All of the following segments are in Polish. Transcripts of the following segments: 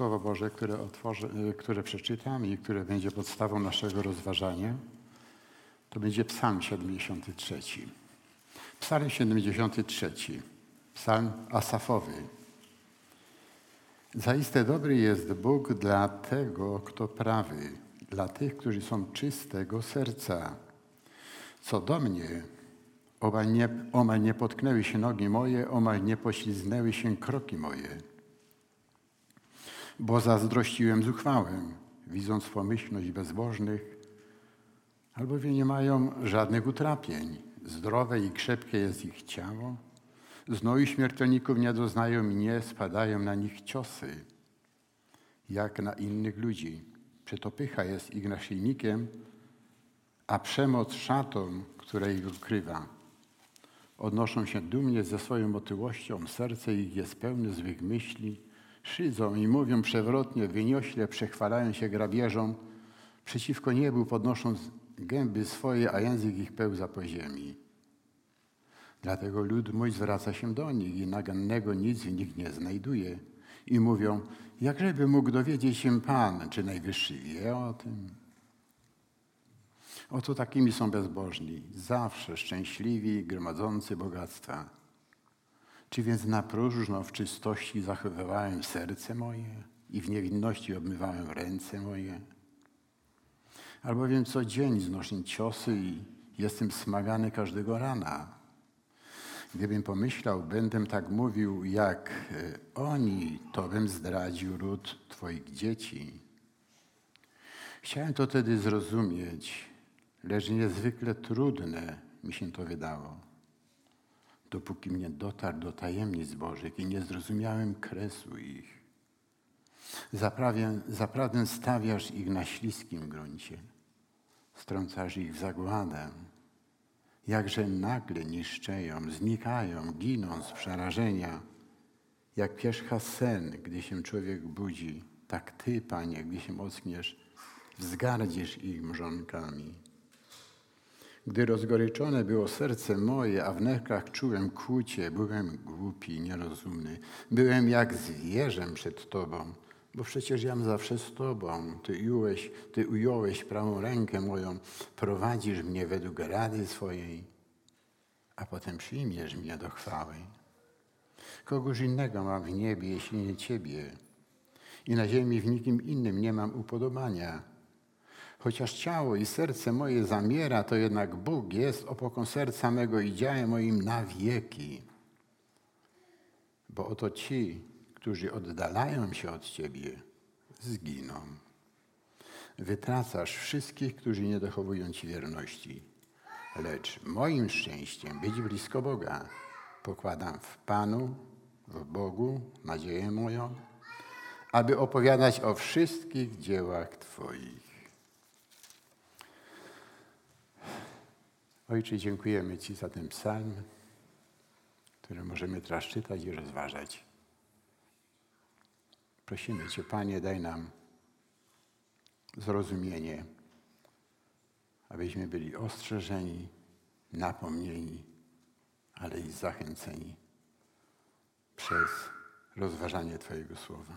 Słowo Boże, które, otworzę, y, które przeczytam i które będzie podstawą naszego rozważania, to będzie Psalm 73. Psalm 73, psalm asafowy. Zaiste dobry jest Bóg dla tego, kto prawy, dla tych, którzy są czystego serca. Co do mnie, omal nie, omal nie potknęły się nogi moje, omal nie pośliznęły się kroki moje bo zazdrościłem zuchwałem, widząc pomyślność bezbożnych, albowiem nie mają żadnych utrapień. Zdrowe i krzepkie jest ich ciało. Znoju śmiertelników nie doznają i nie spadają na nich ciosy, jak na innych ludzi. Przetopycha jest ich naszyjnikiem, a przemoc szatą, która ich ukrywa. Odnoszą się dumnie ze swoją otyłością, serce ich jest pełne złych myśli, Szydzą i mówią przewrotnie, wyniośle przechwalają się grabieżą, przeciwko niebu podnosząc gęby swoje, a język ich pełza po ziemi. Dlatego lud mój zwraca się do nich i nagannego nic w nich nie znajduje. I mówią, jakżeby mógł dowiedzieć się Pan, czy Najwyższy wie o tym? Oto takimi są bezbożni, zawsze szczęśliwi, gromadzący bogactwa czy więc na próżno w czystości zachowywałem serce moje i w niewinności obmywałem ręce moje? Albowiem co dzień znoszę ciosy i jestem smagany każdego rana. Gdybym pomyślał, będę tak mówił jak e, oni, to bym zdradził ród Twoich dzieci. Chciałem to wtedy zrozumieć, lecz niezwykle trudne mi się to wydało dopóki mnie dotarł do tajemnic Bożych i nie zrozumiałem kresu ich. Zaprawę, zaprawdę stawiasz ich na śliskim gruncie, strącasz ich w zagładę. Jakże nagle niszczeją, znikają, giną z przerażenia. Jak pierzcha sen, gdy się człowiek budzi, tak Ty, Panie, gdy się ockniesz, wzgardzisz ich mrzonkami. Gdy rozgoryczone było serce moje, a w nerkach czułem kłucie, byłem głupi, nierozumny. Byłem jak zwierzę przed Tobą, bo przecież jam zawsze z Tobą. Ty ująłeś, ty ująłeś prawą rękę moją, prowadzisz mnie według rady swojej, a potem przyjmiesz mnie do chwały. Kogoż innego mam w niebie, jeśli nie Ciebie? I na ziemi w nikim innym nie mam upodobania. Chociaż ciało i serce moje zamiera, to jednak Bóg jest opoką serca mego i działem moim na wieki. Bo oto ci, którzy oddalają się od Ciebie, zginą. Wytracasz wszystkich, którzy nie dochowują Ci wierności. Lecz moim szczęściem być blisko Boga pokładam w Panu, w Bogu nadzieję moją, aby opowiadać o wszystkich dziełach Twoich. Ojcze, dziękujemy Ci za ten psalm, który możemy teraz czytać i rozważać. Prosimy Cię, Panie, daj nam zrozumienie, abyśmy byli ostrzeżeni, napomnieni, ale i zachęceni przez rozważanie Twojego słowa.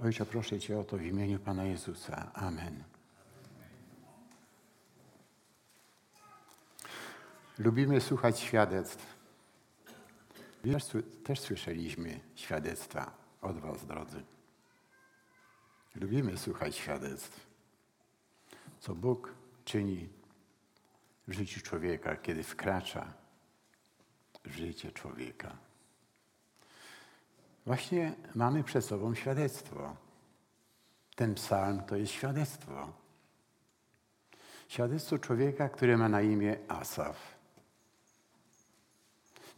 Ojcze, proszę Cię o to w imieniu Pana Jezusa. Amen. Lubimy słuchać świadectw. Też, też słyszeliśmy świadectwa od Was, drodzy. Lubimy słuchać świadectw, co Bóg czyni w życiu człowieka, kiedy wkracza w życie człowieka. Właśnie mamy przed sobą świadectwo. Ten psalm to jest świadectwo. Świadectwo człowieka, który ma na imię Asaf.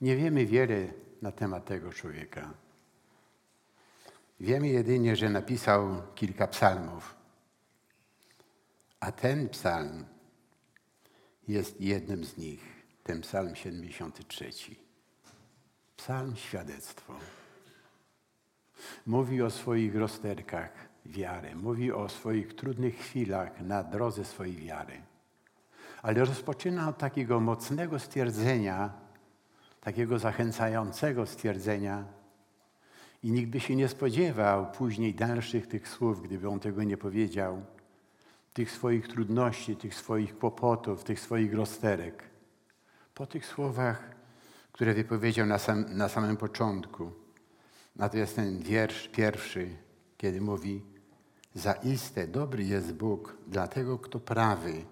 Nie wiemy wiele na temat tego człowieka. Wiemy jedynie, że napisał kilka psalmów. A ten psalm jest jednym z nich, ten psalm 73. Psalm świadectwo. Mówi o swoich rozterkach wiary, mówi o swoich trudnych chwilach na drodze swojej wiary. Ale rozpoczyna od takiego mocnego stwierdzenia, takiego zachęcającego stwierdzenia I nikt by się nie spodziewał później dalszych tych słów, gdyby on tego nie powiedział, tych swoich trudności, tych swoich kłopotów, tych swoich rozterek. Po tych słowach, które wypowiedział na, sam, na samym początku. Natomiast ten wiersz pierwszy, kiedy mówi, zaiste dobry jest Bóg dla tego, kto prawy,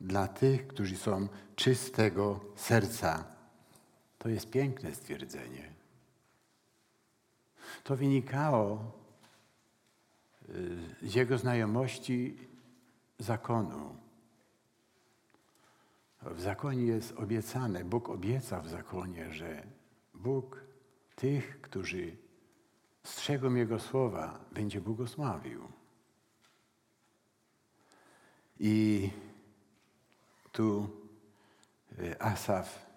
dla tych, którzy są czystego serca. To jest piękne stwierdzenie. To wynikało y, z jego znajomości zakonu. W zakonie jest obiecane, Bóg obieca w zakonie, że Bóg tych, którzy strzegą Jego słowa, będzie błogosławił. I tu y, Asaf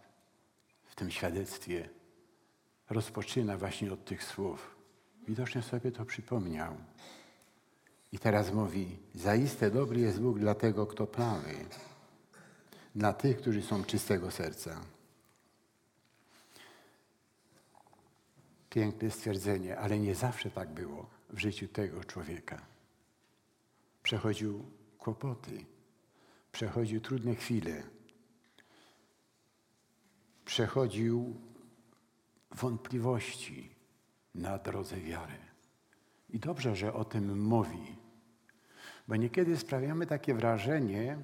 tym świadectwie rozpoczyna właśnie od tych słów. Widocznie sobie to przypomniał. I teraz mówi, zaiste dobry jest Bóg dla tego, kto prawy, dla tych, którzy są czystego serca. Piękne stwierdzenie, ale nie zawsze tak było w życiu tego człowieka. Przechodził kłopoty, przechodził trudne chwile, przechodził wątpliwości na drodze wiary. I dobrze, że o tym mówi, bo niekiedy sprawiamy takie wrażenie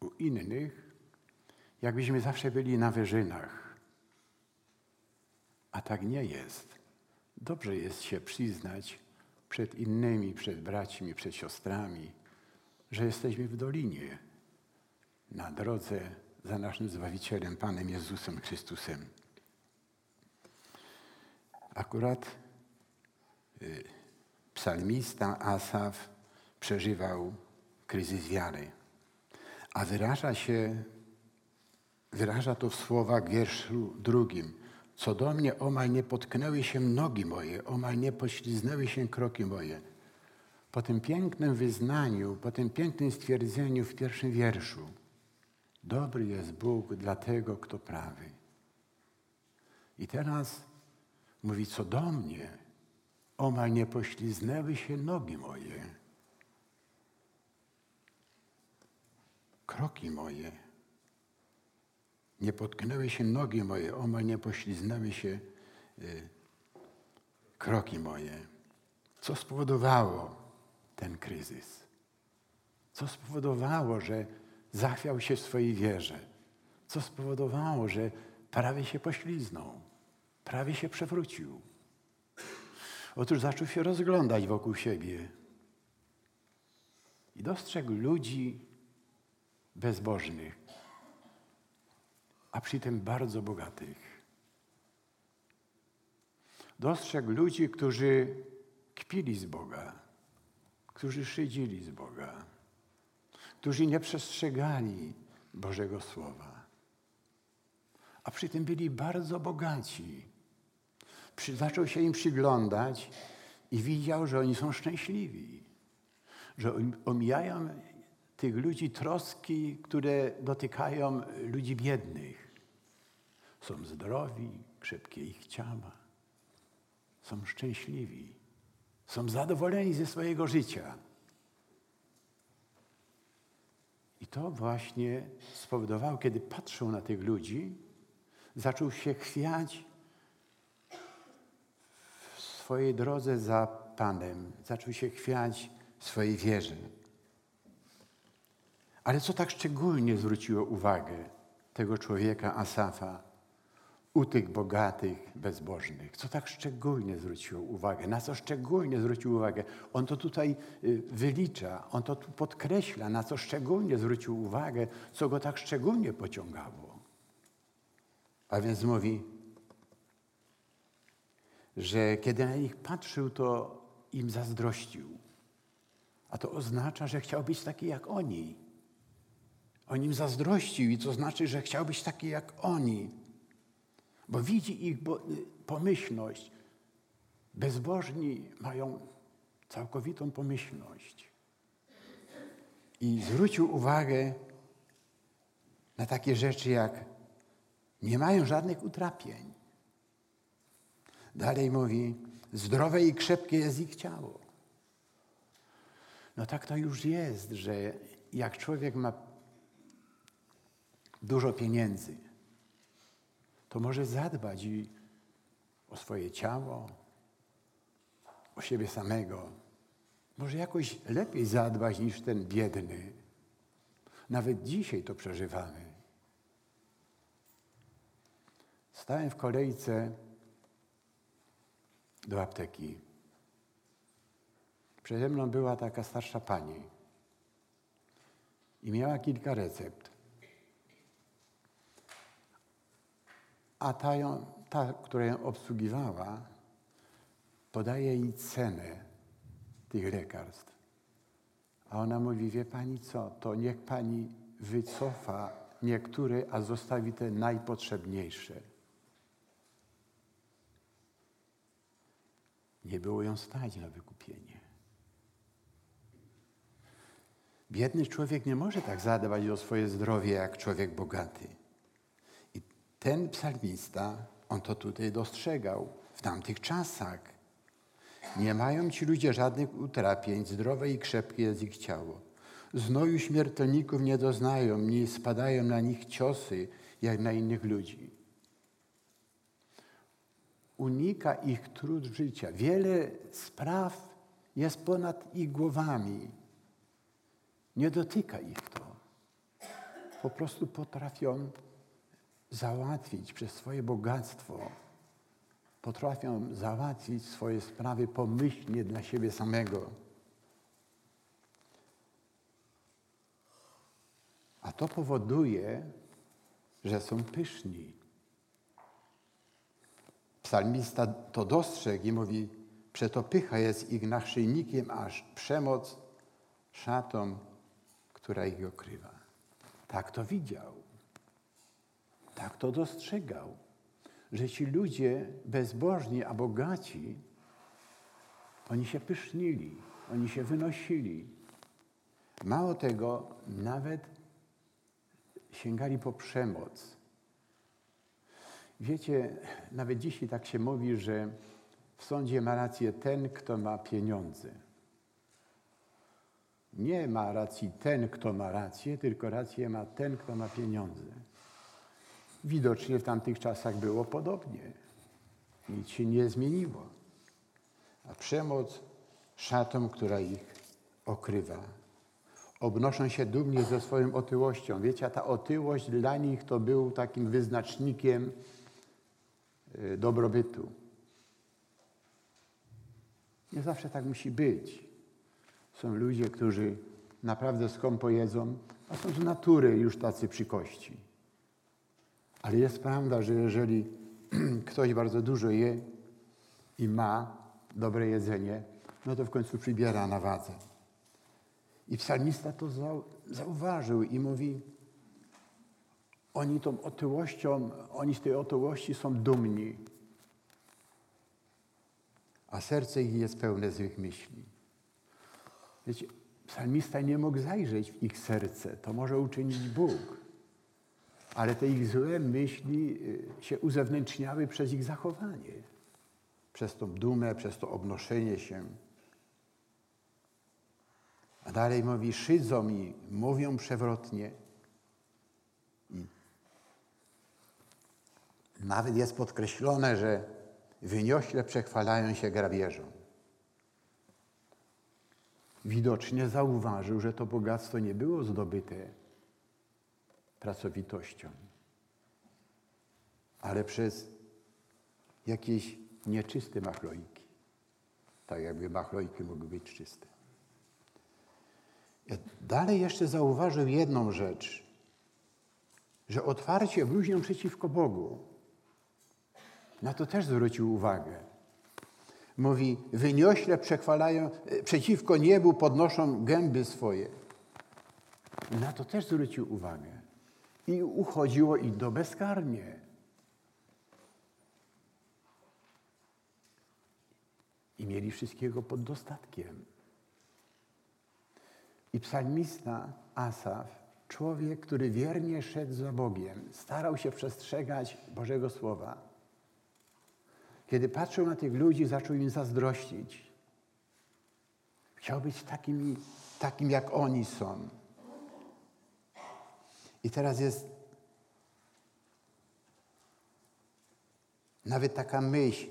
u innych, jakbyśmy zawsze byli na wyżynach. A tak nie jest. Dobrze jest się przyznać przed innymi, przed braćmi, przed siostrami, że jesteśmy w dolinie, na drodze za naszym Zbawicielem, Panem Jezusem Chrystusem. Akurat y, psalmista Asaf przeżywał kryzys wiary, a wyraża się, wyraża to w słowach wierszu drugim. Co do mnie omal nie potknęły się nogi moje, omal nie pośliznęły się kroki moje. Po tym pięknym wyznaniu, po tym pięknym stwierdzeniu w pierwszym wierszu, dobry jest Bóg dla tego, kto prawy. I teraz mówi, co do mnie, omal nie pośliznęły się nogi moje, kroki moje. Nie potknęły się nogi moje, omal nie pośliznęły się y, kroki moje. Co spowodowało ten kryzys? Co spowodowało, że zachwiał się w swojej wierze? Co spowodowało, że prawie się pośliznął, prawie się przewrócił? Otóż zaczął się rozglądać wokół siebie i dostrzegł ludzi bezbożnych, a przy tym bardzo bogatych. Dostrzegł ludzi, którzy kpili z Boga, którzy szydzili z Boga, którzy nie przestrzegali Bożego Słowa. A przy tym byli bardzo bogaci. Przy, zaczął się im przyglądać i widział, że oni są szczęśliwi, że omijają tych ludzi troski, które dotykają ludzi biednych. Są zdrowi, krzepkie ich ciała, są szczęśliwi, są zadowoleni ze swojego życia. I to właśnie spowodowało, kiedy patrzył na tych ludzi, zaczął się chwiać w swojej drodze za Panem, zaczął się chwiać w swojej wierze. Ale co tak szczególnie zwróciło uwagę tego człowieka Asafa u tych bogatych, bezbożnych? Co tak szczególnie zwróciło uwagę? Na co szczególnie zwrócił uwagę? On to tutaj y, wylicza, on to tu podkreśla, na co szczególnie zwrócił uwagę, co go tak szczególnie pociągało. A więc mówi, że kiedy na nich patrzył, to im zazdrościł. A to oznacza, że chciał być taki jak oni. O nim zazdrościł i to znaczy, że chciał być taki jak oni. Bo widzi ich pomyślność. Bezbożni mają całkowitą pomyślność. I zwrócił uwagę na takie rzeczy jak nie mają żadnych utrapień. Dalej mówi, zdrowe i krzepkie jest ich ciało. No tak to już jest, że jak człowiek ma dużo pieniędzy, to może zadbać i o swoje ciało, o siebie samego. Może jakoś lepiej zadbać niż ten biedny. Nawet dzisiaj to przeżywamy. Stałem w kolejce do apteki. Przede mną była taka starsza pani i miała kilka recept. A ta, ją, ta, która ją obsługiwała, podaje jej cenę tych lekarstw. A ona mówi, wie pani co, to niech pani wycofa niektóre, a zostawi te najpotrzebniejsze. Nie było ją stać na wykupienie. Biedny człowiek nie może tak zadbać o swoje zdrowie jak człowiek bogaty. Ten psalmista, on to tutaj dostrzegał w tamtych czasach. Nie mają ci ludzie żadnych utrapień, zdrowe i krzepkie jest ich ciało. Znoju śmiertelników nie doznają, nie spadają na nich ciosy, jak na innych ludzi. Unika ich trud życia. Wiele spraw jest ponad ich głowami. Nie dotyka ich to. Po prostu potrafią załatwić przez swoje bogactwo, potrafią załatwić swoje sprawy pomyślnie dla siebie samego. A to powoduje, że są pyszni. Psalmista to dostrzegł i mówi, przeto pycha jest ich naszyjnikiem, aż przemoc szatą, która ich okrywa. Tak to widział. Tak to dostrzegał, że ci ludzie bezbożni, a bogaci, oni się pysznili, oni się wynosili. Mało tego, nawet sięgali po przemoc. Wiecie, nawet dzisiaj tak się mówi, że w sądzie ma rację ten, kto ma pieniądze. Nie ma racji ten, kto ma rację, tylko rację ma ten, kto ma pieniądze. Widocznie w tamtych czasach było podobnie. Nic się nie zmieniło. A przemoc szatą, która ich okrywa. Obnoszą się dumnie ze swoją otyłością. Wiecie, a ta otyłość dla nich to był takim wyznacznikiem y, dobrobytu. Nie zawsze tak musi być. Są ludzie, którzy naprawdę skąpo jedzą, a są z natury już tacy przy kości. Ale jest prawda, że jeżeli ktoś bardzo dużo je i ma dobre jedzenie, no to w końcu przybiera na wadze. I psalmista to zauważył i mówi, oni tą otyłością, oni z tej otyłości są dumni, a serce ich jest pełne złych myśli. Wiecie, psalmista nie mógł zajrzeć w ich serce, to może uczynić Bóg. Ale te ich złe myśli y, się uzewnętrzniały przez ich zachowanie, przez tą dumę, przez to obnoszenie się. A dalej mówi, szydzą i mówią przewrotnie. I nawet jest podkreślone, że wyniośle przechwalają się grabieżą. Widocznie zauważył, że to bogactwo nie było zdobyte pracowitością, ale przez jakieś nieczyste machlojki. Tak jakby machlojki mogły być czyste. Dalej jeszcze zauważył jedną rzecz, że otwarcie bluźnią przeciwko Bogu. Na to też zwrócił uwagę. Mówi, wyniośle przechwalają, e, przeciwko niebu podnoszą gęby swoje. Na to też zwrócił uwagę. I uchodziło i do bezkarnie. I mieli wszystkiego pod dostatkiem. I psalmista Asaf, człowiek, który wiernie szedł za Bogiem, starał się przestrzegać Bożego Słowa. Kiedy patrzył na tych ludzi, zaczął im zazdrościć. Chciał być takim, takim jak oni są. I teraz jest nawet taka myśl,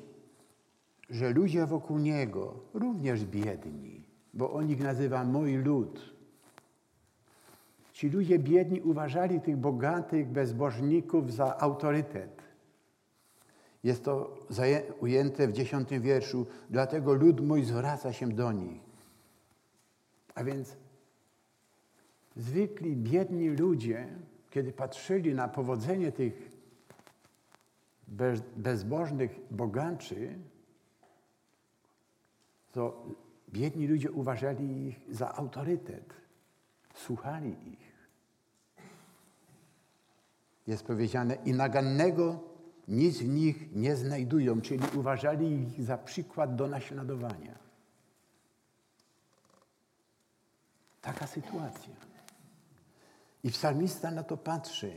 że ludzie wokół niego, również biedni, bo on ich nazywa mój lud. Ci ludzie biedni uważali tych bogatych bezbożników za autorytet. Jest to ujęte w dziesiątym wierszu, dlatego lud mój zwraca się do nich. A więc zwykli, biedni ludzie, kiedy patrzyli na powodzenie tych bezbożnych bogaczy, to biedni ludzie uważali ich za autorytet, słuchali ich. Jest powiedziane, i nagannego nic w nich nie znajdują, czyli uważali ich za przykład do naśladowania. Taka sytuacja. I psalmista na to patrzy.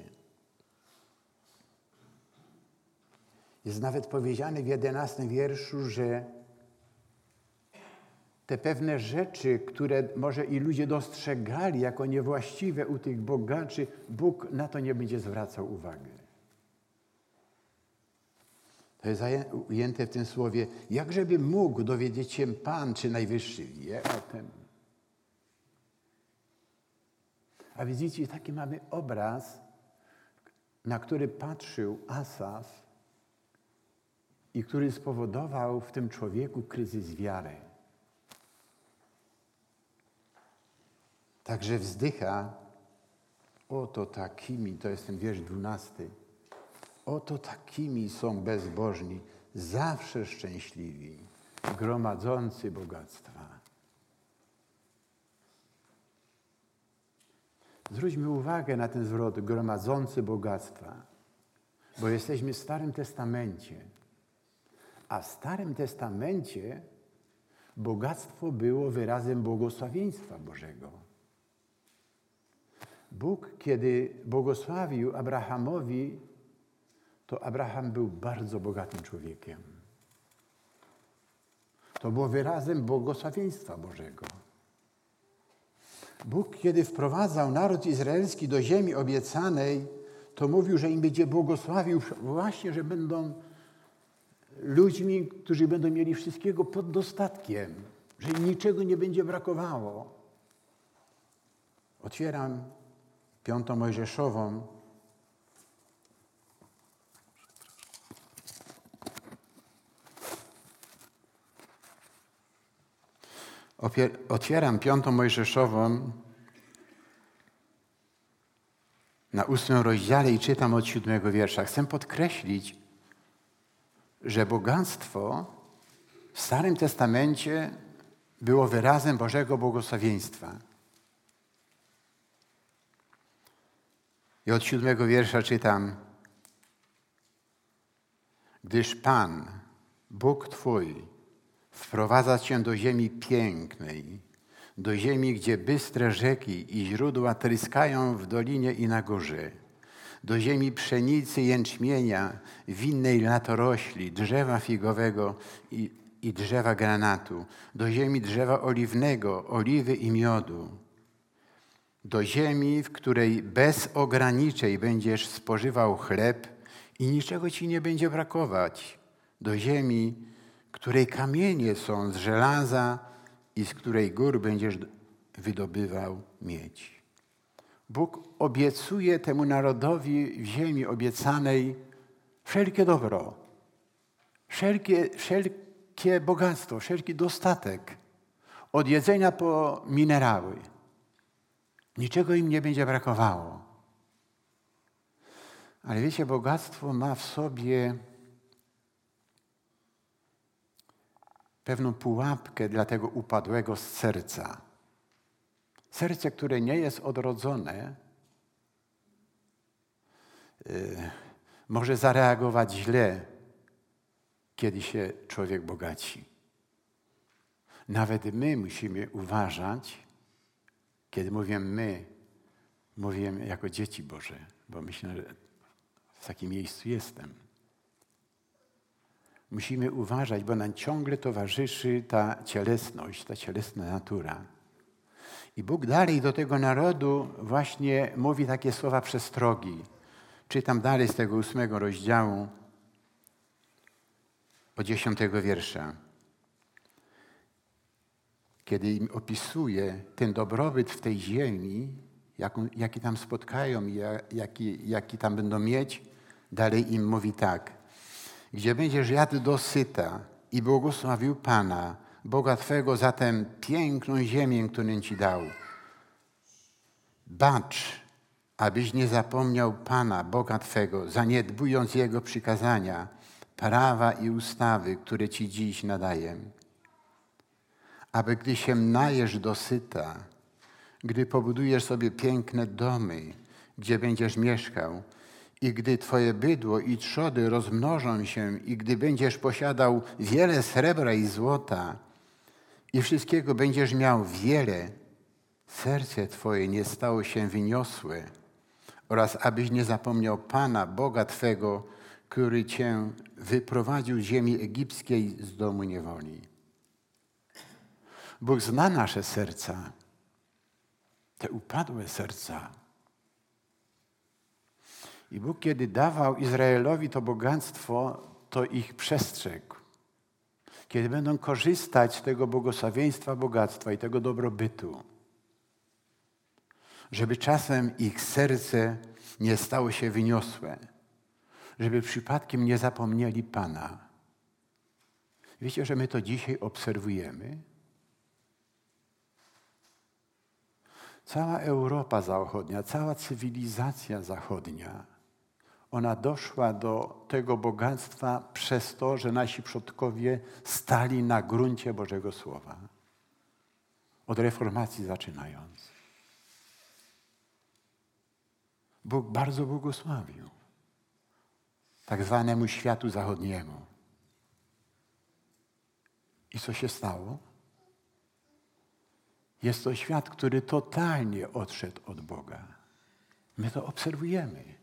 Jest nawet powiedziane w jedenastym wierszu, że te pewne rzeczy, które może i ludzie dostrzegali jako niewłaściwe u tych bogaczy, Bóg na to nie będzie zwracał uwagi. To jest ujęte w tym słowie, jakżeby mógł dowiedzieć się Pan, czy Najwyższy wie o tym. A widzicie, taki mamy obraz, na który patrzył Asaf i który spowodował w tym człowieku kryzys wiary. Także wzdycha, oto takimi, to jest ten wiersz dwunasty, oto takimi są bezbożni, zawsze szczęśliwi, gromadzący bogactwa. Zwróćmy uwagę na ten zwrot gromadzący bogactwa, bo jesteśmy w Starym Testamencie. A w Starym Testamencie bogactwo było wyrazem błogosławieństwa Bożego. Bóg, kiedy błogosławił Abrahamowi, to Abraham był bardzo bogatym człowiekiem. To było wyrazem błogosławieństwa Bożego. Bóg, kiedy wprowadzał naród izraelski do ziemi obiecanej, to mówił, że im będzie błogosławił właśnie, że będą ludźmi, którzy będą mieli wszystkiego pod dostatkiem, że im niczego nie będzie brakowało. Otwieram piątą Mojżeszową. Otwieram piątą Mojżeszową na ósmym rozdziale i czytam od siódmego wiersza. Chcę podkreślić, że bogactwo w Starym Testamencie było wyrazem Bożego błogosławieństwa. I od siódmego wiersza czytam, gdyż Pan, Bóg Twój, wprowadza Cię do ziemi pięknej, do ziemi, gdzie bystre rzeki i źródła tryskają w dolinie i na górze, do ziemi pszenicy, jęczmienia, winnej latorośli, drzewa figowego i, i drzewa granatu, do ziemi drzewa oliwnego, oliwy i miodu, do ziemi, w której bez ograniczeń będziesz spożywał chleb i niczego ci nie będzie brakować, do ziemi, której kamienie są z żelaza i z której gór będziesz wydobywał miedź. Bóg obiecuje temu narodowi w ziemi obiecanej wszelkie dobro, wszelkie, wszelkie bogactwo, wszelki dostatek, od jedzenia po minerały. Niczego im nie będzie brakowało. Ale wiecie, bogactwo ma w sobie pewną pułapkę dla tego upadłego serca. Serce, które nie jest odrodzone, yy, może zareagować źle, kiedy się człowiek bogaci. Nawet my musimy uważać, kiedy mówię my, mówię jako dzieci Boże, bo myślę, że w takim miejscu jestem. Musimy uważać, bo nam ciągle towarzyszy ta cielesność, ta cielesna natura. I Bóg dalej do tego narodu właśnie mówi takie słowa przestrogi. Czytam dalej z tego ósmego rozdziału, od dziesiątego wiersza. Kiedy im opisuje ten dobrobyt w tej ziemi, jaki tam spotkają i jaki, jaki tam będą mieć, dalej im mówi tak. Gdzie będziesz jadł dosyta i błogosławił Pana, Boga Twego za tę piękną ziemię, którą Ci dał. Bacz, abyś nie zapomniał Pana, Boga Twego, zaniedbując Jego przykazania, prawa i ustawy, które Ci dziś nadaję. Aby gdy się najesz dosyta, gdy pobudujesz sobie piękne domy, gdzie będziesz mieszkał, i gdy Twoje bydło i trzody rozmnożą się, i gdy będziesz posiadał wiele srebra i złota, i wszystkiego będziesz miał wiele, serce Twoje nie stało się wyniosłe, oraz abyś nie zapomniał Pana, Boga Twego, który Cię wyprowadził z ziemi egipskiej z domu niewoli. Bóg zna nasze serca, te upadłe serca. I Bóg, kiedy dawał Izraelowi to bogactwo, to ich przestrzegł. Kiedy będą korzystać z tego błogosławieństwa, bogactwa i tego dobrobytu, żeby czasem ich serce nie stało się wyniosłe, żeby przypadkiem nie zapomnieli Pana. Wiecie, że my to dzisiaj obserwujemy? Cała Europa Zachodnia, cała cywilizacja zachodnia, ona doszła do tego bogactwa przez to, że nasi przodkowie stali na gruncie Bożego Słowa. Od reformacji zaczynając. Bóg bardzo błogosławił tak zwanemu światu zachodniemu. I co się stało? Jest to świat, który totalnie odszedł od Boga. My to obserwujemy.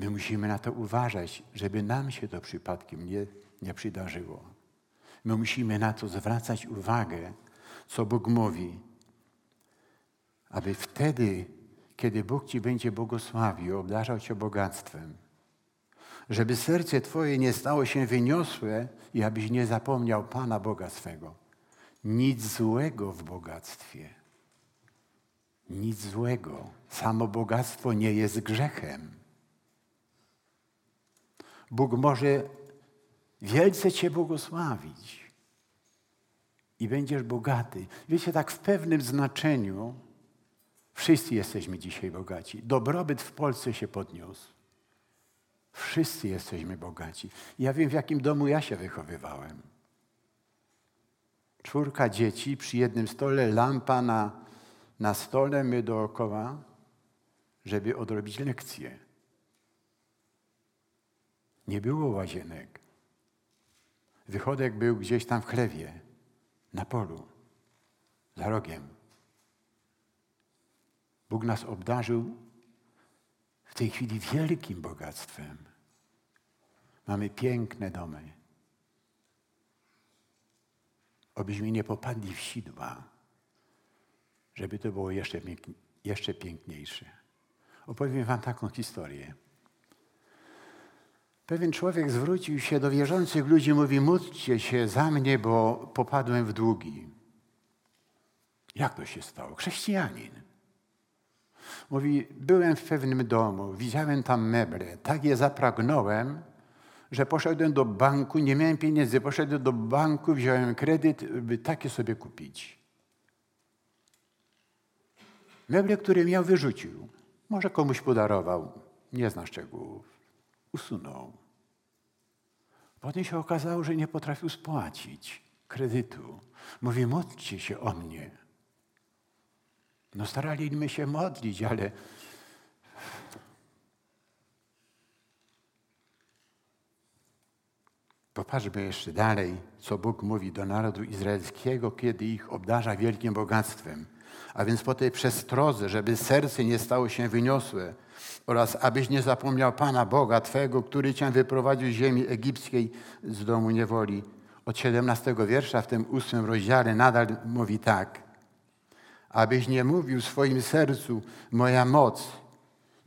My musimy na to uważać, żeby nam się to przypadkiem nie, nie przydarzyło. My musimy na to zwracać uwagę, co Bóg mówi, aby wtedy, kiedy Bóg Ci będzie błogosławił, obdarzał Cię bogactwem, żeby serce Twoje nie stało się wyniosłe i abyś nie zapomniał Pana Boga swego. Nic złego w bogactwie. Nic złego. Samo bogactwo nie jest grzechem. Bóg może wielce Cię błogosławić i będziesz bogaty. Wiecie, tak w pewnym znaczeniu Wszyscy jesteśmy dzisiaj bogaci. Dobrobyt w Polsce się podniósł. Wszyscy jesteśmy bogaci. Ja wiem, w jakim domu ja się wychowywałem. Czwórka dzieci przy jednym stole, lampa na, na stole, my dookoła, żeby odrobić lekcje. Nie było łazienek. Wychodek był gdzieś tam w chlewie, na polu, za rogiem. Bóg nas obdarzył w tej chwili wielkim bogactwem. Mamy piękne domy. Obyśmy nie popadli w sidła, żeby to było jeszcze, jeszcze piękniejsze. Opowiem Wam taką historię. Pewien człowiek zwrócił się do wierzących ludzi, mówi: Módlcie się za mnie, bo popadłem w długi. Jak to się stało? Chrześcijanin. Mówi, byłem w pewnym domu, widziałem tam meble, tak je zapragnąłem, że poszedłem do banku, nie miałem pieniędzy, poszedłem do banku, wziąłem kredyt, by takie sobie kupić. Meble, które miał, wyrzucił. Może komuś podarował, nie zna szczegółów. Usunął. Potem się okazało, że nie potrafił spłacić kredytu. Mówi, módlcie się o mnie. No staraliśmy się modlić, ale Popatrzmy jeszcze dalej, co Bóg mówi do narodu izraelskiego, kiedy ich obdarza wielkim bogactwem. A więc po tej przestrodze, żeby serce nie stało się wyniosłe oraz abyś nie zapomniał Pana Boga Twego, który Cię wyprowadził z ziemi egipskiej z domu niewoli. Od 17 wiersza w tym ósmym rozdziale nadal mówi tak. Abyś nie mówił w swoim sercu, moja moc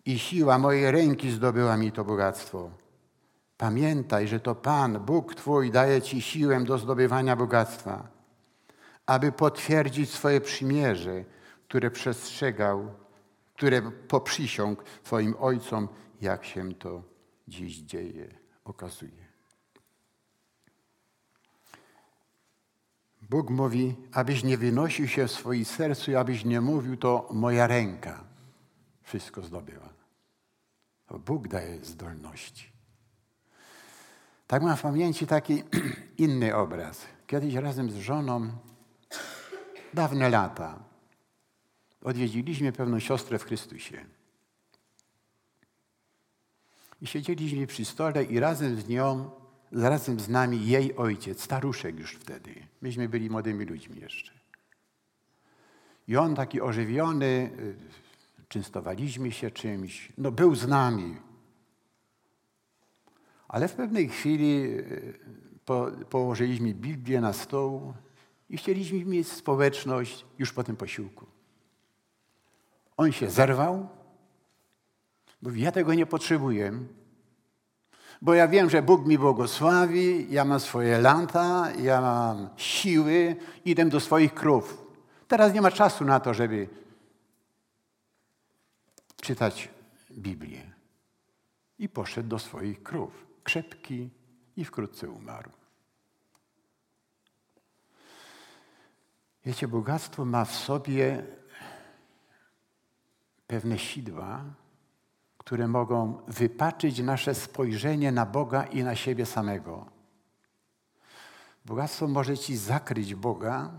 i siła mojej ręki zdobyła mi to bogactwo. Pamiętaj, że to Pan, Bóg Twój, daje Ci siłę do zdobywania bogactwa, aby potwierdzić swoje przymierze, które przestrzegał, które poprzysiąg Twoim ojcom, jak się to dziś dzieje, okazuje. Bóg mówi, abyś nie wynosił się w swoim sercu i abyś nie mówił, to moja ręka wszystko zdobyła. To Bóg daje zdolności. Tak mam w pamięci taki inny obraz. Kiedyś razem z żoną, dawne lata, odwiedziliśmy pewną siostrę w Chrystusie. I siedzieliśmy przy stole i razem z nią, razem z nami jej ojciec, staruszek już wtedy. Myśmy byli młodymi ludźmi jeszcze. I on taki ożywiony, y, częstowaliśmy się czymś, no był z nami. Ale w pewnej chwili y, po, położyliśmy Biblię na stół i chcieliśmy mieć społeczność już po tym posiłku. On się zerwał, mówi, ja tego nie potrzebuję, bo ja wiem, że Bóg mi błogosławi, ja mam swoje lata, ja mam siły, idę do swoich krów. Teraz nie ma czasu na to, żeby czytać Biblię. I poszedł do swoich krów, krzepki i wkrótce umarł. Wiecie, bogactwo ma w sobie pewne sidła, które mogą wypaczyć nasze spojrzenie na Boga i na siebie samego. Bogactwo może ci zakryć Boga,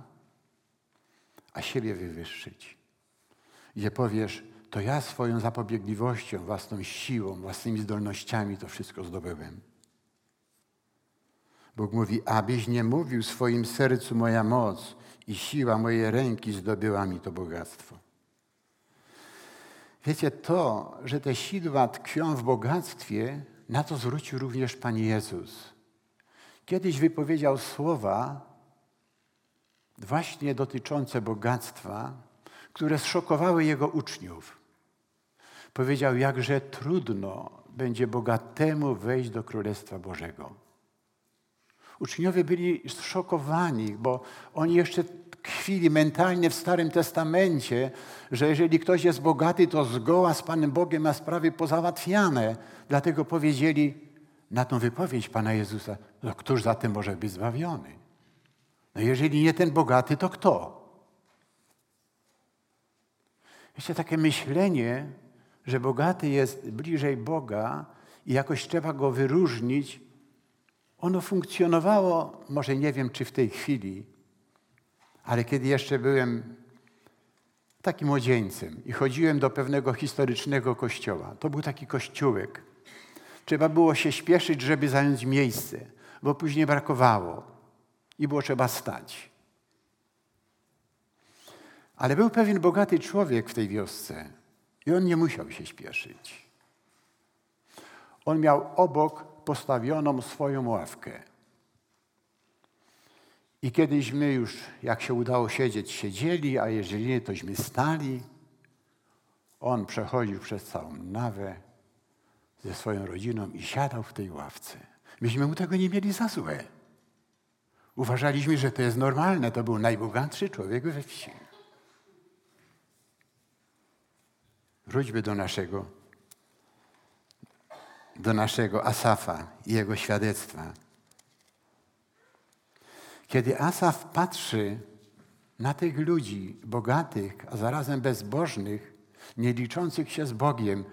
a siebie wywyższyć. Gdzie powiesz, to ja swoją zapobiegliwością, własną siłą, własnymi zdolnościami to wszystko zdobyłem. Bóg mówi, abyś nie mówił w swoim sercu moja moc i siła mojej ręki zdobyła mi to bogactwo. Wiecie, to, że te sidła tkwią w bogactwie, na to zwrócił również Pan Jezus. Kiedyś wypowiedział słowa właśnie dotyczące bogactwa, które zszokowały jego uczniów. Powiedział, jakże trudno będzie bogatemu wejść do Królestwa Bożego. Uczniowie byli zszokowani, bo oni jeszcze tkwili mentalnie w Starym Testamencie, że jeżeli ktoś jest bogaty, to zgoła z Panem Bogiem ma sprawy pozałatwiane. Dlatego powiedzieli na tą wypowiedź Pana Jezusa, no któż zatem może być zbawiony? No jeżeli nie ten bogaty, to kto? Jeszcze takie myślenie, że bogaty jest bliżej Boga i jakoś trzeba go wyróżnić, ono funkcjonowało, może nie wiem czy w tej chwili, ale kiedy jeszcze byłem takim młodzieńcem i chodziłem do pewnego historycznego kościoła, to był taki kościółek. Trzeba było się śpieszyć, żeby zająć miejsce, bo później brakowało i było trzeba stać. Ale był pewien bogaty człowiek w tej wiosce i on nie musiał się śpieszyć. On miał obok postawioną swoją ławkę. I kiedyśmy już, jak się udało siedzieć, siedzieli, a jeżeli nie, tośmy stali. On przechodził przez całą nawę ze swoją rodziną i siadał w tej ławce. Myśmy mu tego nie mieli za złe. Uważaliśmy, że to jest normalne. To był najbogatszy człowiek we wsi. Wróćmy do naszego, do naszego Asafa i jego świadectwa. Kiedy Asaf patrzy na tych ludzi bogatych, a zarazem bezbożnych, nie liczących się z Bogiem,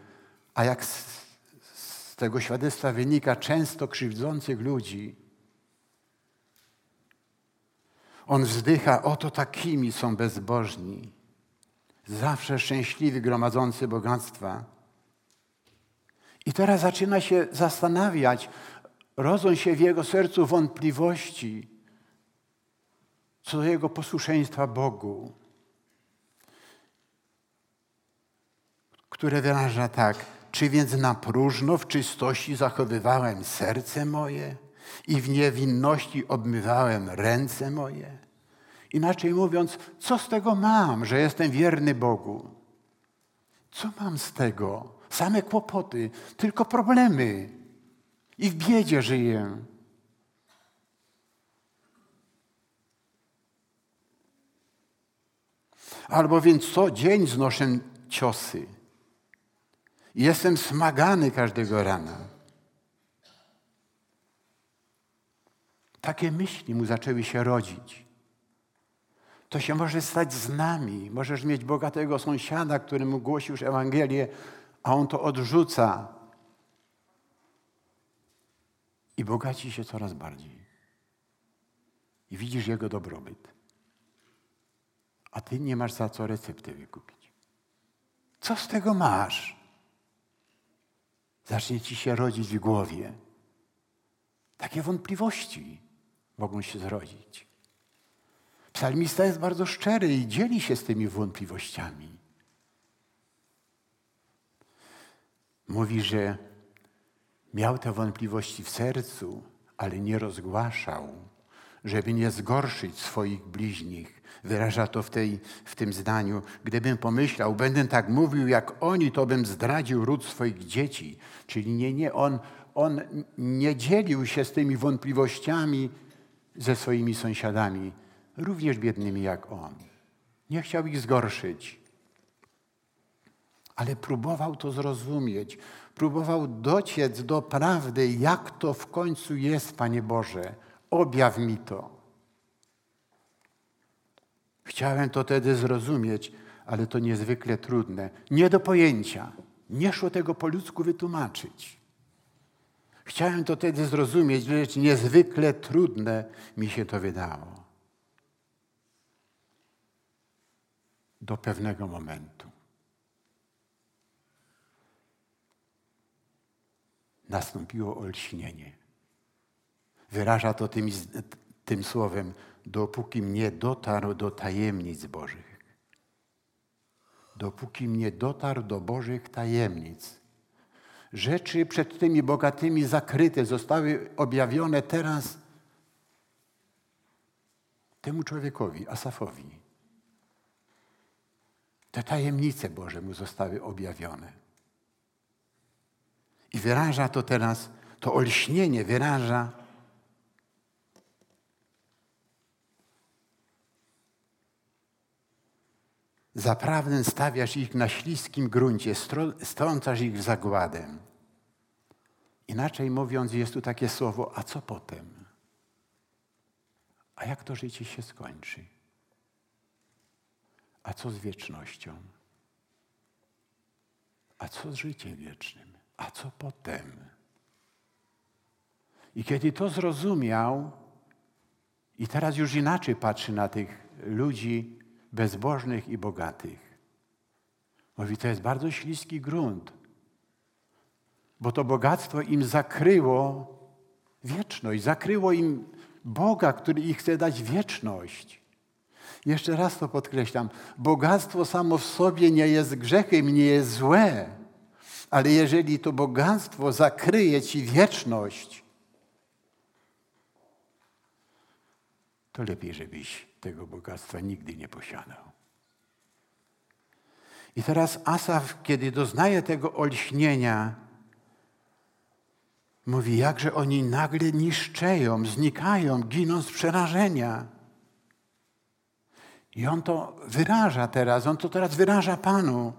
a jak z, z tego świadectwa wynika, często krzywdzących ludzi, on wzdycha, oto takimi są bezbożni, zawsze szczęśliwi, gromadzący bogactwa. I teraz zaczyna się zastanawiać, rodzą się w jego sercu wątpliwości, co do jego posłuszeństwa Bogu, które wyraża tak: Czy więc na próżno w czystości zachowywałem serce moje i w niewinności obmywałem ręce moje? Inaczej mówiąc, co z tego mam, że jestem wierny Bogu? Co mam z tego? Same kłopoty, tylko problemy. I w biedzie żyję. Albo więc co dzień znoszę ciosy. Jestem smagany każdego rana. Takie myśli mu zaczęły się rodzić. To się może stać z nami. Możesz mieć bogatego sąsiada, któremu głosisz Ewangelię, a on to odrzuca. I bogaci się coraz bardziej. I widzisz jego dobrobyt. A ty nie masz za co recepty wykupić. Co z tego masz? Zacznie ci się rodzić w głowie. Takie wątpliwości mogą się zrodzić. Psalmista jest bardzo szczery i dzieli się z tymi wątpliwościami. Mówi, że miał te wątpliwości w sercu, ale nie rozgłaszał, żeby nie zgorszyć swoich bliźnich. Wyraża to w, tej, w tym zdaniu. Gdybym pomyślał, będę tak mówił jak oni, to bym zdradził ród swoich dzieci. Czyli nie, nie, on, on nie dzielił się z tymi wątpliwościami ze swoimi sąsiadami, również biednymi jak on. Nie chciał ich zgorszyć, ale próbował to zrozumieć. Próbował dociec do prawdy, jak to w końcu jest, Panie Boże. Objaw mi to. Chciałem to wtedy zrozumieć, ale to niezwykle trudne. Nie do pojęcia. Nie szło tego po ludzku wytłumaczyć. Chciałem to wtedy zrozumieć, lecz niezwykle trudne mi się to wydało. Do pewnego momentu. Nastąpiło olśnienie. Wyraża to tym, tym słowem, dopóki mnie dotarł do tajemnic Bożych. Dopóki mnie dotarł do Bożych tajemnic. Rzeczy przed tymi bogatymi zakryte zostały objawione teraz temu człowiekowi, Asafowi. Te tajemnice Boże mu zostały objawione. I wyraża to teraz, to olśnienie wyraża Zaprawdę stawiasz ich na śliskim gruncie, strącasz ich zagładem. Inaczej mówiąc, jest tu takie słowo, a co potem? A jak to życie się skończy? A co z wiecznością? A co z życiem wiecznym? A co potem? I kiedy to zrozumiał, i teraz już inaczej patrzy na tych ludzi, bezbożnych i bogatych. Mówi, to jest bardzo śliski grunt, bo to bogactwo im zakryło wieczność, zakryło im Boga, który ich chce dać wieczność. Jeszcze raz to podkreślam. Bogactwo samo w sobie nie jest grzechem, nie jest złe, ale jeżeli to bogactwo zakryje ci wieczność, to lepiej, żebyś tego bogactwa nigdy nie posiadał. I teraz Asaf, kiedy doznaje tego olśnienia, mówi, jakże oni nagle niszczeją, znikają, giną z przerażenia. I on to wyraża teraz, on to teraz wyraża Panu.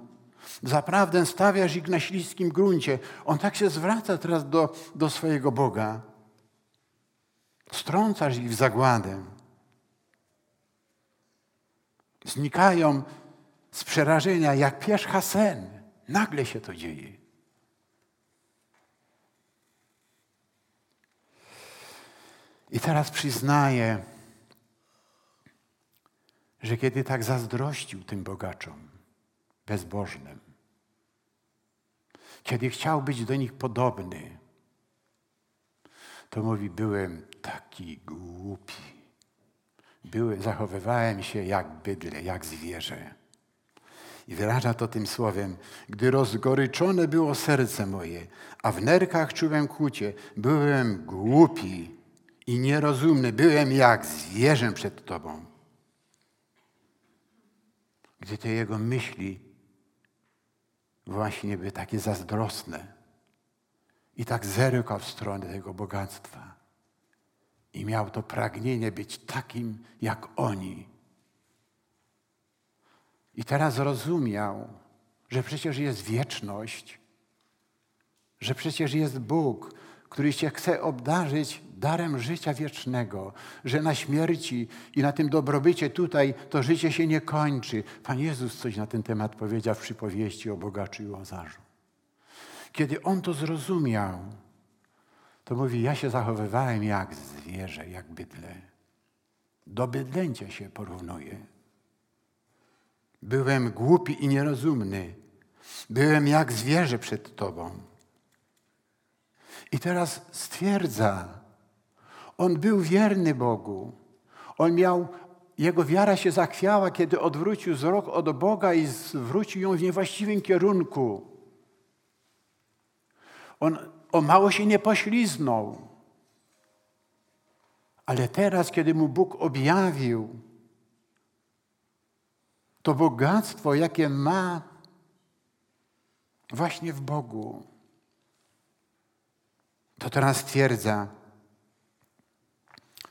Zaprawdę stawiasz ich na śliskim gruncie. On tak się zwraca teraz do, do swojego Boga. Strącasz ich w zagładę znikają z przerażenia jak pierzcha sen. Nagle się to dzieje. I teraz przyznaję, że kiedy tak zazdrościł tym bogaczom bezbożnym, kiedy chciał być do nich podobny, to mówi, byłem taki głupi były, zachowywałem się jak bydle, jak zwierzę. I wyraża to tym słowem, gdy rozgoryczone było serce moje, a w nerkach czułem kłucie, byłem głupi i nierozumny, byłem jak zwierzę przed Tobą. Gdy te jego myśli właśnie były takie zazdrosne i tak zerkał w stronę tego bogactwa i miał to pragnienie być takim jak oni. I teraz rozumiał, że przecież jest wieczność, że przecież jest Bóg, który cię chce obdarzyć darem życia wiecznego, że na śmierci i na tym dobrobycie tutaj to życie się nie kończy. Pan Jezus coś na ten temat powiedział w przypowieści o bogaczu i łazarzu. Kiedy on to zrozumiał, to mówi, ja się zachowywałem jak zwierzę, jak bydle. Do bydlęcia się porównuje. Byłem głupi i nierozumny. Byłem jak zwierzę przed Tobą. I teraz stwierdza, on był wierny Bogu. On miał, jego wiara się zachwiała, kiedy odwrócił wzrok od Boga i zwrócił ją w niewłaściwym kierunku. On o mało się nie pośliznął. Ale teraz, kiedy mu Bóg objawił to bogactwo, jakie ma właśnie w Bogu, to teraz stwierdza,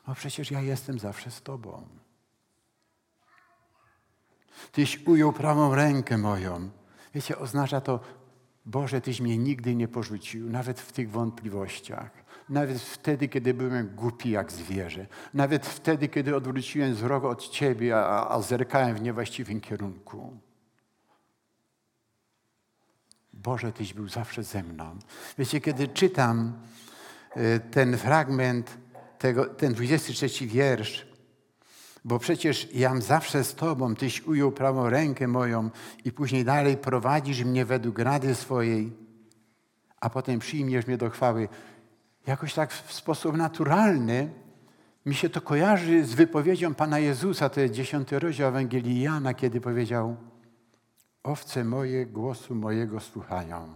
no przecież ja jestem zawsze z Tobą. Tyś ujął prawą rękę moją. Wiecie, oznacza to, Boże, Tyś mnie nigdy nie porzucił, nawet w tych wątpliwościach. Nawet wtedy, kiedy byłem głupi jak zwierzę. Nawet wtedy, kiedy odwróciłem wzrok od Ciebie, a, a zerkałem w niewłaściwym kierunku. Boże, Tyś był zawsze ze mną. Wiecie, kiedy czytam y, ten fragment, tego, ten 23 wiersz, bo przecież jam zawsze z Tobą, Tyś ujął prawą rękę moją i później dalej prowadzisz mnie według rady swojej, a potem przyjmiesz mnie do chwały. Jakoś tak w sposób naturalny mi się to kojarzy z wypowiedzią Pana Jezusa, to jest dziesiąty rozdział Ewangelii Jana, kiedy powiedział Owce moje głosu mojego słuchają.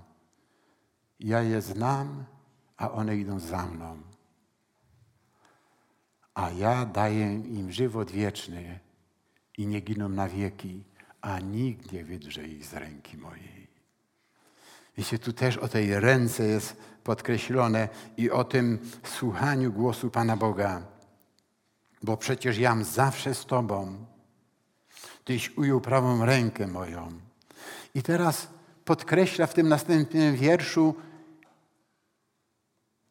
Ja je znam, a one idą za mną a ja daję im żywot wieczny i nie giną na wieki, a nikt nie wydrze ich z ręki mojej. Wiecie, tu też o tej ręce jest podkreślone i o tym słuchaniu głosu Pana Boga. Bo przecież jam zawsze z Tobą. Tyś ujął prawą rękę moją. I teraz podkreśla w tym następnym wierszu,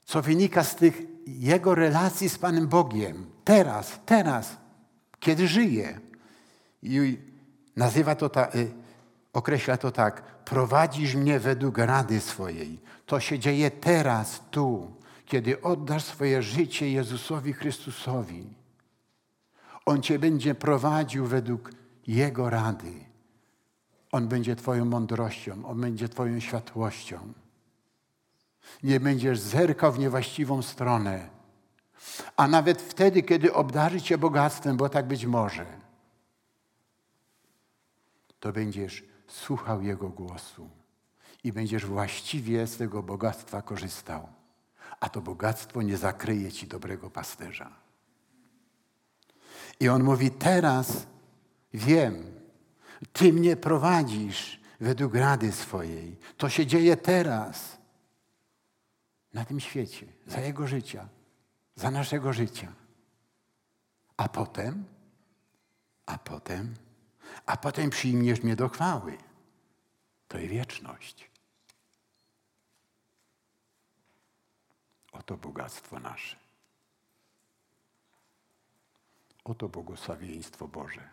co wynika z tych jego relacji z Panem Bogiem. Teraz, teraz, kiedy żyje. I nazywa to, ta, y, określa to tak, prowadzisz mnie według rady swojej. To się dzieje teraz, tu, kiedy oddasz swoje życie Jezusowi Chrystusowi. On cię będzie prowadził według Jego rady. On będzie Twoją mądrością, On będzie Twoją światłością. Nie będziesz zerkał w niewłaściwą stronę. A nawet wtedy, kiedy obdarzy cię bogactwem, bo tak być może, to będziesz słuchał Jego głosu i będziesz właściwie z tego bogactwa korzystał. A to bogactwo nie zakryje ci dobrego pasterza. I on mówi: Teraz wiem, Ty mnie prowadzisz według rady swojej. To się dzieje teraz na tym świecie, za Jego życia, za naszego życia. A potem, a potem, a potem przyjmiesz mnie do chwały. To jest wieczność. Oto bogactwo nasze. Oto błogosławieństwo Boże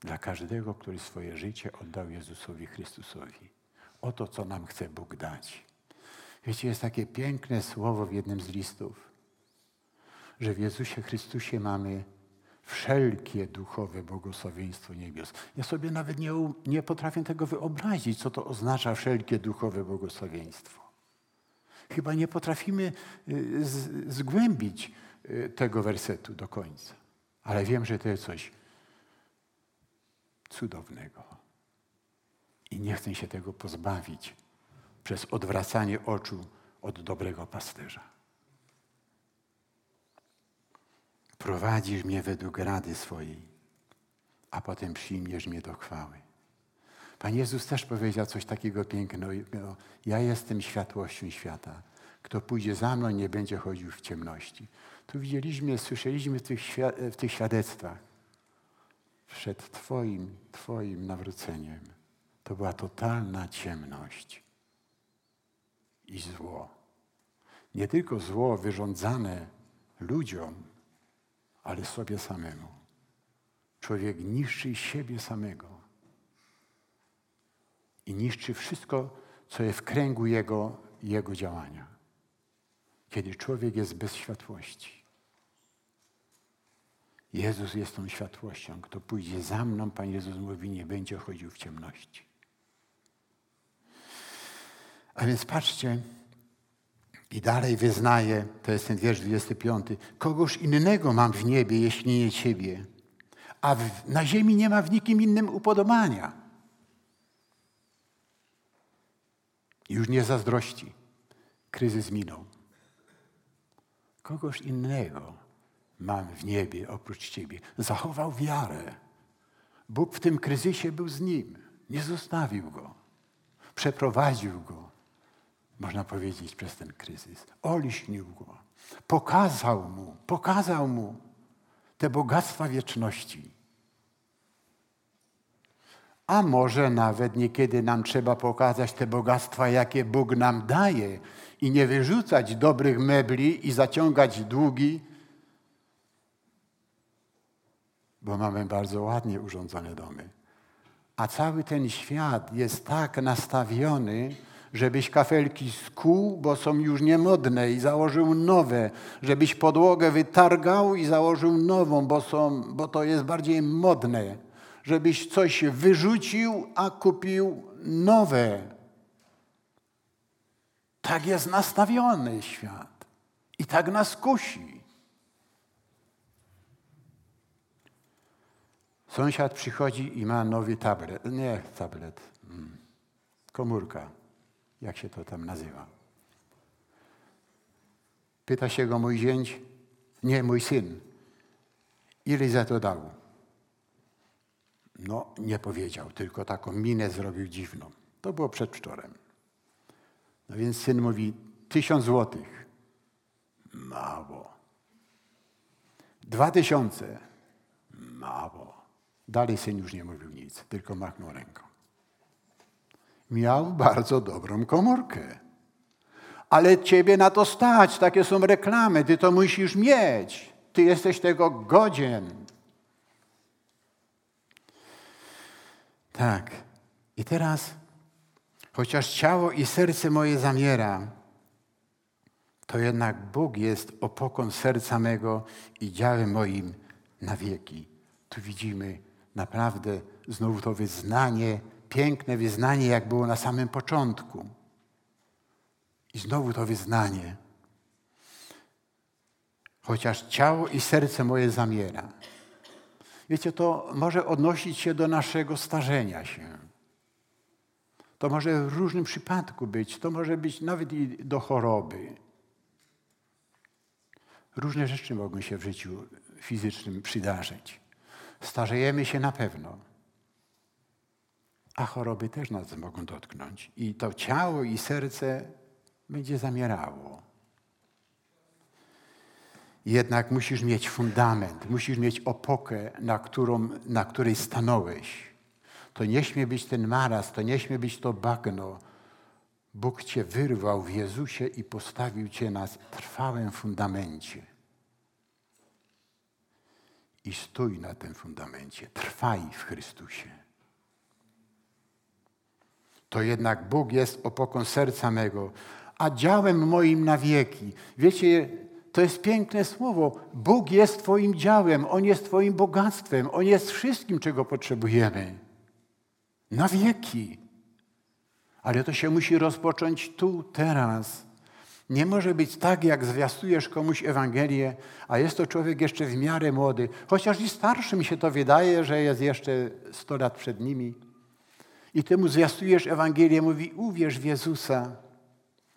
dla każdego, który swoje życie oddał Jezusowi Chrystusowi. Oto, co nam chce Bóg dać. Wiecie, jest takie piękne słowo w jednym z listów, że w Jezusie Chrystusie mamy wszelkie duchowe błogosławieństwo niebios. Ja sobie nawet nie, nie potrafię tego wyobrazić, co to oznacza wszelkie duchowe błogosławieństwo. Chyba nie potrafimy y, z, zgłębić y, tego wersetu do końca. Ale wiem, że to jest coś cudownego. I nie chcę się tego pozbawić przez odwracanie oczu od dobrego pasterza. Prowadzisz mnie według rady swojej, a potem przyjmiesz mnie do chwały. Pan Jezus też powiedział coś takiego pięknego. Ja jestem światłością świata. Kto pójdzie za mną, nie będzie chodził w ciemności. Tu widzieliśmy, słyszeliśmy w tych, w tych świadectwach. Przed Twoim, Twoim nawróceniem to była totalna ciemność i zło. Nie tylko zło wyrządzane ludziom, ale sobie samemu. Człowiek niszczy siebie samego i niszczy wszystko, co jest w kręgu jego, jego działania. Kiedy człowiek jest bez światłości. Jezus jest tą światłością. Kto pójdzie za mną, Pan Jezus mówi, nie będzie chodził w ciemności. A więc patrzcie, i dalej wyznaje, to jest ten wiersz 25, kogoż innego mam w niebie, jeśli nie Ciebie, a w, na ziemi nie ma w nikim innym upodobania. Już nie zazdrości. Kryzys minął. Kogoś innego mam w niebie oprócz Ciebie. Zachował wiarę. Bóg w tym kryzysie był z nim. Nie zostawił go. Przeprowadził go można powiedzieć, przez ten kryzys. Oliśnił go. Pokazał mu, pokazał mu te bogactwa wieczności. A może nawet niekiedy nam trzeba pokazać te bogactwa, jakie Bóg nam daje i nie wyrzucać dobrych mebli i zaciągać długi, bo mamy bardzo ładnie urządzone domy. A cały ten świat jest tak nastawiony, żebyś kafelki skół, bo są już niemodne i założył nowe, żebyś podłogę wytargał i założył nową, bo, są, bo to jest bardziej modne, żebyś coś wyrzucił, a kupił nowe. Tak jest nastawiony świat. I tak nas kusi. Sąsiad przychodzi i ma nowy tablet, nie tablet, mm, komórka jak się to tam nazywa. Pyta się go mój zięć, nie mój syn, ile za to dał? No, nie powiedział, tylko taką minę zrobił dziwną. To było przedwczorem. No więc syn mówi, tysiąc złotych. Mało. Dwa tysiące. Mało. Dalej syn już nie mówił nic, tylko machnął ręką miał bardzo dobrą komórkę. Ale ciebie na to stać, takie są reklamy, ty to musisz mieć. Ty jesteś tego godzien. Tak. I teraz, chociaż ciało i serce moje zamiera, to jednak Bóg jest opoką serca mego i działem moim na wieki. Tu widzimy naprawdę znowu to wyznanie piękne wyznanie, jak było na samym początku. I znowu to wyznanie. Chociaż ciało i serce moje zamiera. Wiecie, to może odnosić się do naszego starzenia się. To może w różnym przypadku być, to może być nawet i do choroby. Różne rzeczy mogą się w życiu fizycznym przydarzyć. Starzejemy się na pewno a choroby też nas mogą dotknąć. I to ciało i serce będzie zamierało. Jednak musisz mieć fundament, musisz mieć opokę, na, którą, na której stanąłeś. To nie śmie być ten maraz, to nie śmie być to bagno. Bóg cię wyrwał w Jezusie i postawił cię na trwałym fundamencie. I stój na tym fundamencie, trwaj w Chrystusie to jednak Bóg jest opoką serca mego, a działem moim na wieki. Wiecie, to jest piękne słowo. Bóg jest Twoim działem, On jest Twoim bogactwem, On jest wszystkim, czego potrzebujemy. Na wieki. Ale to się musi rozpocząć tu, teraz. Nie może być tak, jak zwiastujesz komuś Ewangelię, a jest to człowiek jeszcze w miarę młody, chociaż i starszym się to wydaje, że jest jeszcze 100 lat przed nimi I temu zwiastujesz Ewangelię, mówi uwierz w Jezusa.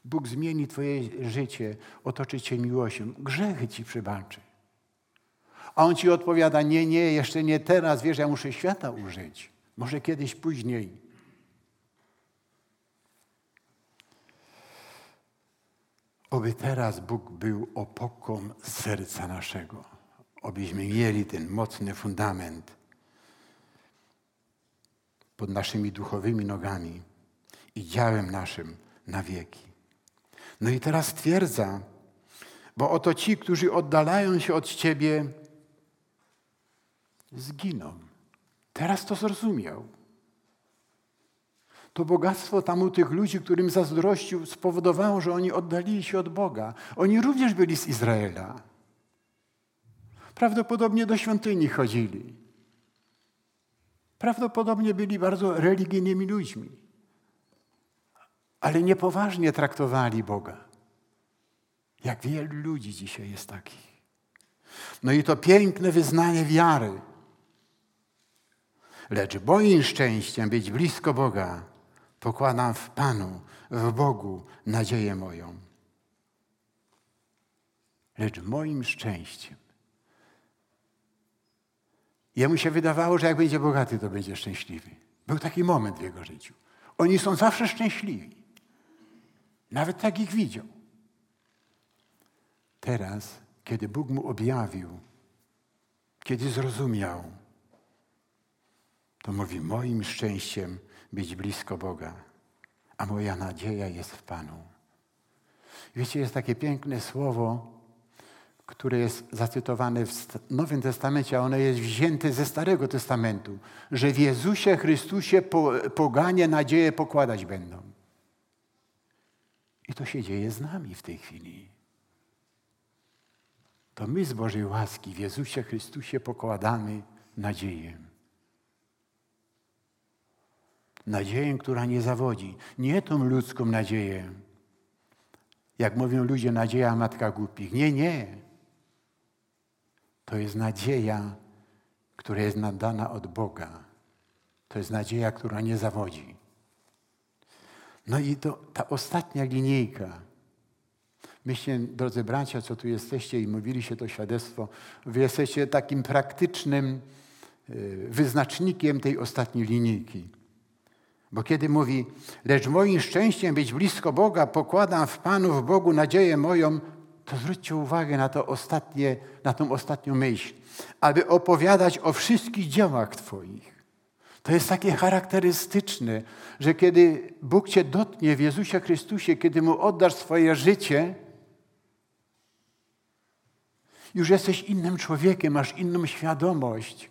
Bóg zmieni twoje życie, otoczy cię miłością, grzechy ci przebaczy. A on ci odpowiada, nie, nie, jeszcze nie teraz, wiesz, ja muszę świata użyć. Może kiedyś później. Oby teraz Bóg był opoką serca naszego. Obyśmy mieli ten mocny fundament pod naszymi duchowymi nogami i działem naszym na wieki. No i teraz twierdza, bo oto ci, którzy oddalają się od Ciebie, zginą. Teraz to zrozumiał. To bogactwo tam u tych ludzi, którym zazdrościł, spowodowało, że oni oddalili się od Boga. Oni również byli z Izraela. Prawdopodobnie do świątyni chodzili. Prawdopodobnie byli bardzo religijnymi ludźmi. Ale niepoważnie traktowali Boga. Jak wielu ludzi dzisiaj jest takich. No i to piękne wyznanie wiary. Lecz moim szczęściem być blisko Boga pokładam w Panu, w Bogu nadzieję moją. Lecz moim szczęściem. Jemu się wydawało, że jak będzie bogaty, to będzie szczęśliwy. Był taki moment w jego życiu. Oni są zawsze szczęśliwi. Nawet tak ich widział. Teraz, kiedy Bóg mu objawił, kiedy zrozumiał, to mówi: Moim szczęściem być blisko Boga, a moja nadzieja jest w Panu. Wiecie, jest takie piękne słowo, które jest zacytowane w Nowym Testamencie, a ono jest wzięte ze Starego Testamentu, że w Jezusie Chrystusie poganie nadzieję pokładać będą. I to się dzieje z nami w tej chwili. To my z Bożej łaski w Jezusie Chrystusie pokładamy nadzieję. Nadzieję, która nie zawodzi. Nie tą ludzką nadzieję. Jak mówią ludzie, nadzieja matka głupich. Nie, nie. To jest nadzieja, która jest nadana od Boga. To jest nadzieja, która nie zawodzi. No i to, ta ostatnia linijka. Myślę, drodzy bracia, co tu jesteście i mówiliście to świadectwo, wy jesteście takim praktycznym y, wyznacznikiem tej ostatniej linijki. Bo kiedy mówi, lecz moim szczęściem być blisko Boga, pokładam w Panu, w Bogu nadzieję moją, to zwróćcie uwagę na, to ostatnie, na tą ostatnią myśl. Aby opowiadać o wszystkich dziełach Twoich. To jest takie charakterystyczne, że kiedy Bóg Cię dotknie w Jezusie Chrystusie, kiedy Mu oddasz swoje życie, już jesteś innym człowiekiem, masz inną świadomość,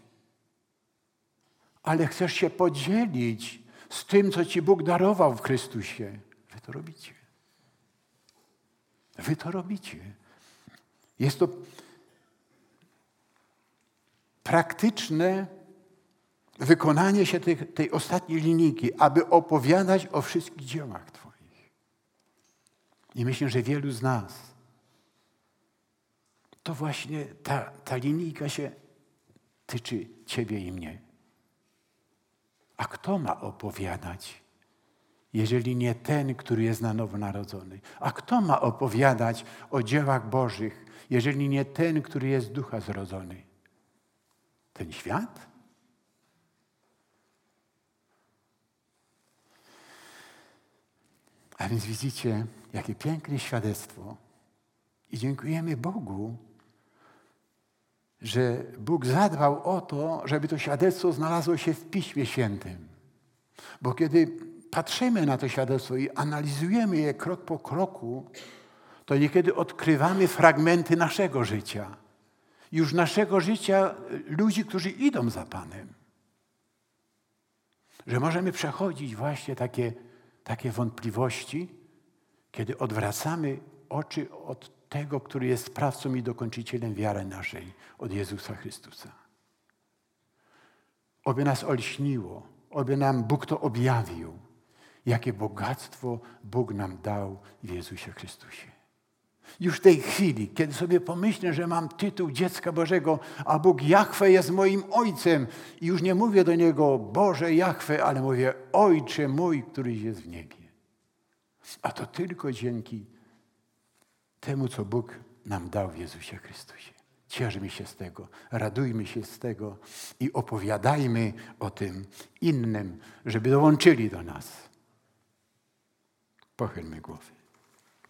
ale chcesz się podzielić z tym, co Ci Bóg darował w Chrystusie. Wy to robicie. Wy to robicie. Jest to praktyczne wykonanie się tej, tej ostatniej linijki, aby opowiadać o wszystkich dziełach Twoich. I myślę, że wielu z nas to właśnie ta, ta linijka się tyczy Ciebie i mnie. A kto ma opowiadać, jeżeli nie ten, który jest na nowo narodzony? A kto ma opowiadać o dziełach Bożych, jeżeli nie ten, który jest ducha zrodzony? Ten świat? A więc widzicie, jakie piękne świadectwo. I dziękujemy Bogu, że Bóg zadbał o to, żeby to świadectwo znalazło się w Piśmie Świętym. Bo kiedy patrzymy na to świadectwo i analizujemy je krok po kroku, to niekiedy odkrywamy fragmenty naszego życia. Już naszego życia ludzi, którzy idą za Panem. Że możemy przechodzić właśnie takie, takie wątpliwości, kiedy odwracamy oczy od tego, który jest sprawcą i dokończycielem wiary naszej, od Jezusa Chrystusa. Oby nas olśniło, oby nam Bóg to objawił, jakie bogactwo Bóg nam dał w Jezusie Chrystusie. Już w tej chwili, kiedy sobie pomyślę, że mam tytuł dziecka Bożego, a Bóg Jachwę jest moim Ojcem i już nie mówię do Niego Boże Jachwę, ale mówię Ojcze mój, któryś jest w niebie. A to tylko dzięki temu, co Bóg nam dał w Jezusie Chrystusie. Cieszmy się z tego, radujmy się z tego i opowiadajmy o tym innym, żeby dołączyli do nas. Pahel me kohvi.